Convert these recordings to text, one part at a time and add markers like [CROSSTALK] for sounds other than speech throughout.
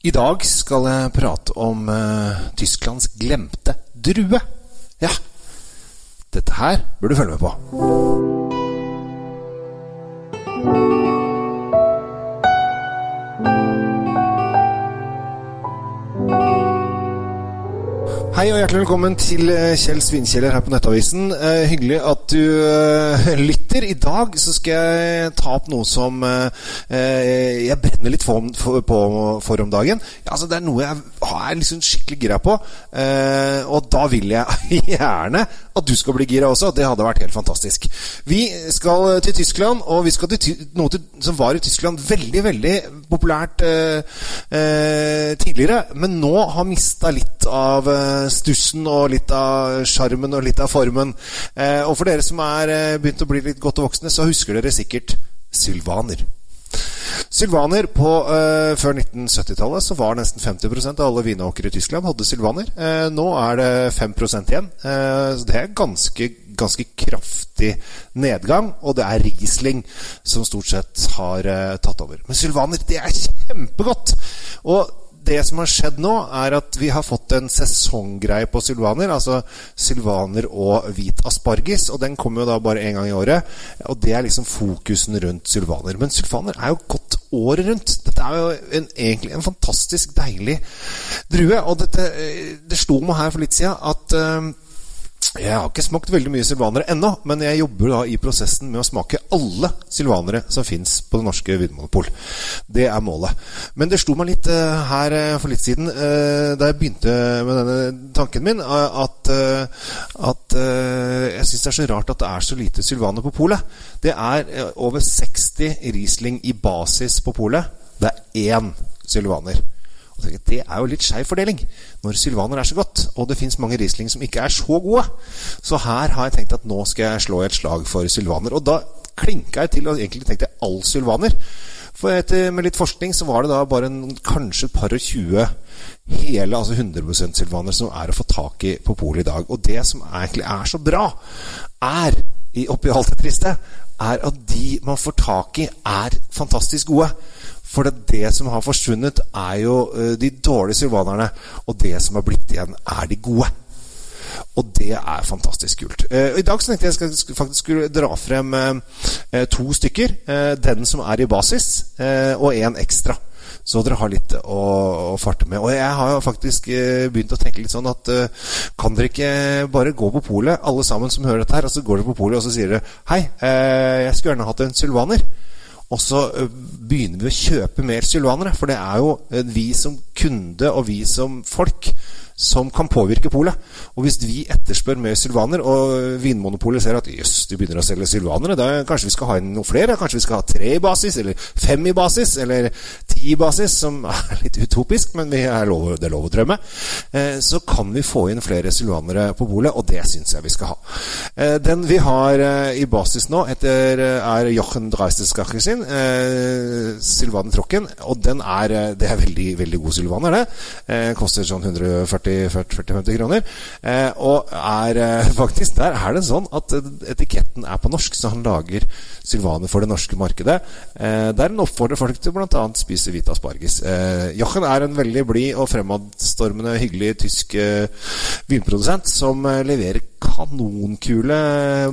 I dag skal jeg prate om uh, Tysklands glemte drue. Ja, dette her bør du følge med på. Hei og hjertelig velkommen til eh, Kjell Svinkjeller her på Nettavisen. Eh, hyggelig at du eh, [LAUGHS] lytter. I dag så skal jeg ta opp noe som eh, eh, jeg brenner litt for, for, på, for om dagen. Ja, altså, det er noe jeg er liksom skikkelig gira på. Eh, og da vil jeg [LAUGHS] gjerne at du skal bli gira også. Det hadde vært helt fantastisk. Vi skal til Tyskland, og vi skal til noe til, som var i Tyskland veldig, veldig populært tidligere, men nå har mista litt av stussen og litt av sjarmen og litt av formen. Eh, og for dere som er eh, begynt å bli litt godt voksne, så husker dere sikkert sylvaner. Sylvaner på eh, Før 1970-tallet så var nesten 50% av alle vinåkere i Tyskland hadde sylvaner. Eh, nå er det 5 igjen. Eh, så det er ganske, ganske kraftig nedgang. Og det er Riesling som stort sett har tatt over. Men sylvaner, det er kjempegodt! Og det som har skjedd nå, er at vi har fått en sesonggreie på sylvaner. Altså sylvaner og hvit asparges. Og den kommer jo da bare én gang i året. Og det er liksom fokusen rundt sylvaner. Men sylvaner er jo godt året rundt. Dette er jo en, egentlig en fantastisk deilig drue. Og dette, det slo meg her for litt siden at uh, jeg har ikke smakt veldig mye sylvanere ennå, men jeg jobber da i prosessen med å smake alle sylvanere som fins på det norske vinmonopol. Det er målet. Men det slo meg litt uh, her uh, for litt siden, uh, da jeg begynte med denne tanken min, at, at jeg syns det er så rart at det er så lite sylvaner på polet. Det er over 60 Riesling i basis på polet. Det er én sylvaner. Det er jo litt skeiv fordeling når sylvaner er så godt, og det fins mange Riesling som ikke er så gode. Så her har jeg tenkt at nå skal jeg slå et slag for sylvaner. Og da klinka jeg til og egentlig tenkte jeg all sylvaner. For etter, med litt forskning så var det da bare en, kanskje et par og tjue hele, altså 100 sylvaner som er å få tak i på polet i dag. Og det som egentlig er så bra, er, i oppi alt det triste, er at de man får tak i, er fantastisk gode. For det, det, som har forsvunnet, er jo uh, de dårlige sylvanerne. Og det som har blitt igjen, er de gode. Og det er fantastisk kult. Uh, I dag så tenkte jeg skal, skal faktisk skulle dra frem uh, to stykker. den som er i basis, og en ekstra. Så dere har litt å, å, farte med. Og jeg har jo faktisk begynt å tenke litt sånn at kan dere ikke bare gå på polet, alle sammen som hører dette her, og så går dere på polet og så sier dere Hei, jeg skulle gjerne hatt en sylvaner. Og så begynner vi å kjøpe mer sylvanere. For det er jo vi som kunde og vi som folk som kan påvirke polet. Og hvis vi etterspør mer sylvaner, og Vinmonopolet ser at jøss, de begynner å selge sylvanere, da kanskje vi skal ha inn noen flere? Kanskje vi skal ha tre i basis, eller fem i basis, eller ti i basis, som [LAUGHS] er litt utopisk, men er lov, det er lov å drømme. Eh, så kan vi få inn flere sylvanere på polet, og det syns jeg vi skal ha. Eh, den vi har eh, i basis nå, heter, er Jochen Dreisterskacher sin, Sylvaner Tråkken, og den er, det er veldig, veldig god sylvaner, det. Koster sånn 140 40-50 kroner. Eh, og er eh, [LAUGHS] faktisk Der er det sånn at etiketten er på norsk, så han lager sylvaner for det norske markedet. Eh, der han oppfordrer folk til bl.a. spise hvit asparges. Eh, Jochen er en veldig blid og fremadstormende, hyggelig tysk eh, vinprodusent som eh, leverer kanonkule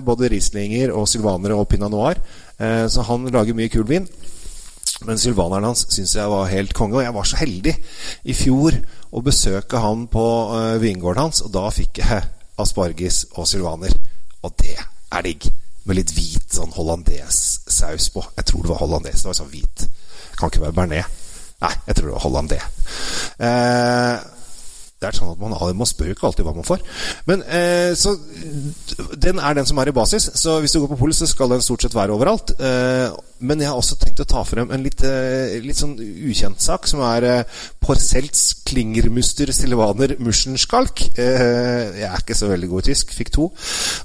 både Rieslinger og sylvanere og pinot noir. så han lager mye kul vin. Men sylvaneren hans syns jeg var helt konge. Og jeg var så heldig i fjor å besøke han på uh, vingården hans, og da fikk jeg asparges og sylvaner. Og det er digg. Med litt hvit sånn hollandes-saus på. Jeg tror det var hollandes. Det var sånn hvit. Kan ikke være bearnés. Nei, jeg tror det var hollandé. Det er sånn at man, man spør ikke alltid hva man får. Men eh, så Den er den som er i basis. Så hvis du går på polet, så skal den stort sett være overalt. Eh, men jeg har også tenkt å ta frem en litt, eh, litt sånn ukjent sak, som er eh, Porcelts Klingermuster Silvaner Muschenskalk. Eh, jeg er ikke så veldig god i tysk. Fikk to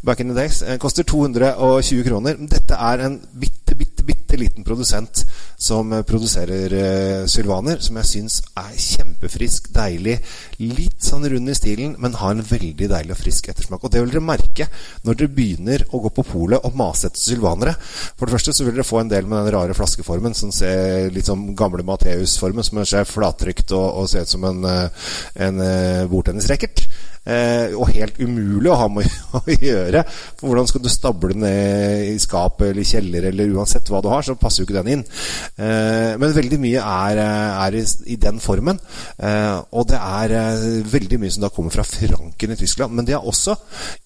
back in the days. Eh, koster 220 kroner. Dette er en bitte, bitte, bitte liten produsent som produserer sylvaner, som jeg syns er kjempefrisk, deilig. Litt sånn rund i stilen, men har en veldig deilig og frisk ettersmak. Og det vil dere merke når dere begynner å gå på polet og mase etter sylvanere. For det første så vil dere få en del med den rare flaskeformen som ser litt som gamle Matheus-formen, som er flattrykt og, og ser ut som en, eh, en, en bordtennisracket. Eh, og helt umulig å ha med å [LAUGHS] gjøre. For hvordan skal du stable ned i skapet eller i kjeller eller uansett hva du har, så passer jo ikke den inn. Eh, men veldig mye er, er i, den formen. Eh, og det er eh, veldig mye som da kommer fra Franken i Tyskland. Men det er også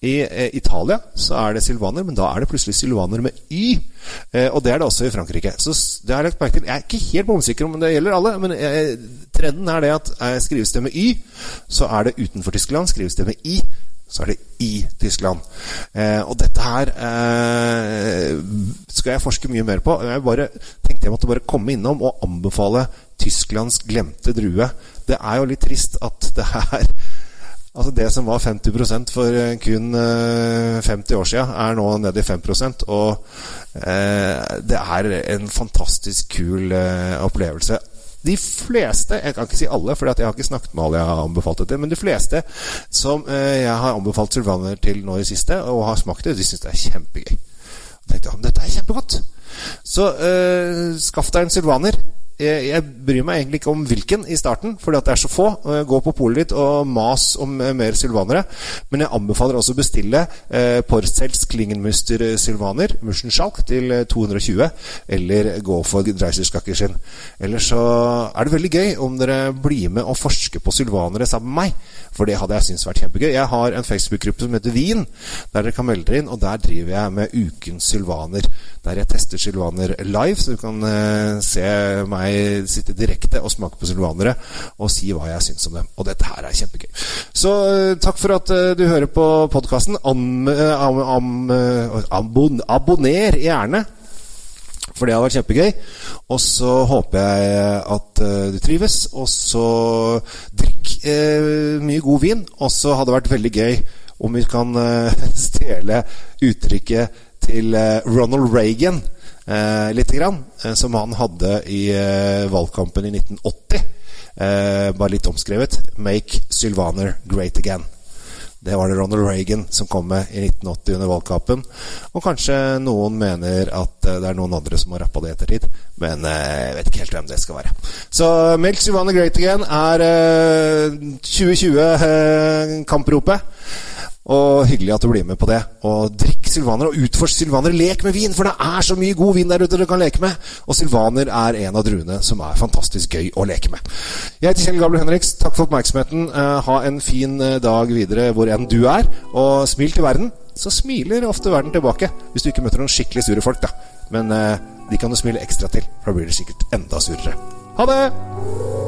i eh, Italia så er det silvaner, men da er det plutselig silvaner med Y. Eh, og det er det også i Frankrike. Så det har jeg lagt merke til. Jeg er ikke helt bombesikker om det gjelder alle, men trenden er det at skrives det med Y, så er det utenfor Tyskland. Skrives det med I, så er det i Tyskland. Eh, og dette her eh, skal jeg forske mye mer på. Jeg bare tenkte jeg måtte bare komme innom og anbefale Tysklands glemte drue. Det er jo litt trist at det her Altså Det som var 50% for eh, kun 50 eh, år siden, er nå nede i 5% Og eh, det er en fantastisk kul eh, opplevelse. De fleste, jeg kan ikke si alle, for jeg har ikke snakket med alle jeg har anbefalt det til, men de fleste som eh, jeg har anbefalt sylvaner til nå i siste, og har smakt det, de syns det er kjempegøy. Jeg tenkte ja, dette er kjempegodt. Så eh, skaff deg en sylvaner jeg, jeg, bryr meg egentlig ikke om hvilken i starten, fordi at det er så få. Gå på polet ditt og mas om eh, mer sylvanere. Men jeg anbefaler også å bestille eh, Porcels Klingenmuster sylvaner, Muschenschalk, til 220. Eh, eller gå for Dreiserskakkersen. Ellers så er det veldig gøy om dere blir med og forsker på sylvanere sammen med meg. For det hadde jeg syntes vært kjempegøy. Jeg har en Facebook-gruppe som heter Wien, der dere kan melde dere inn. Og der driver jeg med Ukens sylvaner. Der jeg tester sylvaner live, så du kan eh, se meg meg sitte direkte og smake på silvanere og si hva jeg syns om dem. Og dette her er kjempegøy. Så uh, takk for at uh, du hører på podkasten. Uh, abonner gjerne. For det har vært kjempegøy. Og så håper jeg at du trives. Og så drikk mye god vin. Og så hadde det vært veldig gøy om vi kan [LAUGHS] stjele uttrykket til Ronald Reagan eh, lite grann, eh, som han hadde i eh, valgkampen i 1980. Eh, bare litt omskrevet. 'Make Sylvaner great again'. Det var det Ronald Reagan som kom med i 1980 under valgkampen. Og kanskje noen mener at det er noen andre som har rappa det i ettertid. Men jeg vet ikke helt hvem det skal være. Så 'Make Sylvaner great again' er 2020-kampropet. Og hyggelig at du blir med på det. Og drikk sylvaner, og utforsk sylvaner. Lek med vin, for det er så mye god vin der ute du kan leke med. Og sylvaner er en av druene som er fantastisk gøy å leke med. Jeg heter Kjell Gabriel Henriks. Takk for oppmerksomheten. Uh, ha en fin uh, dag videre hvor enn du er. Og smil til verden. Så smiler ofte verden tilbake. Hvis du ikke møter noen skikkelig sure folk, da. Men uh, de kan du smile ekstra til, for da blir det sikkert enda surere. Ha det!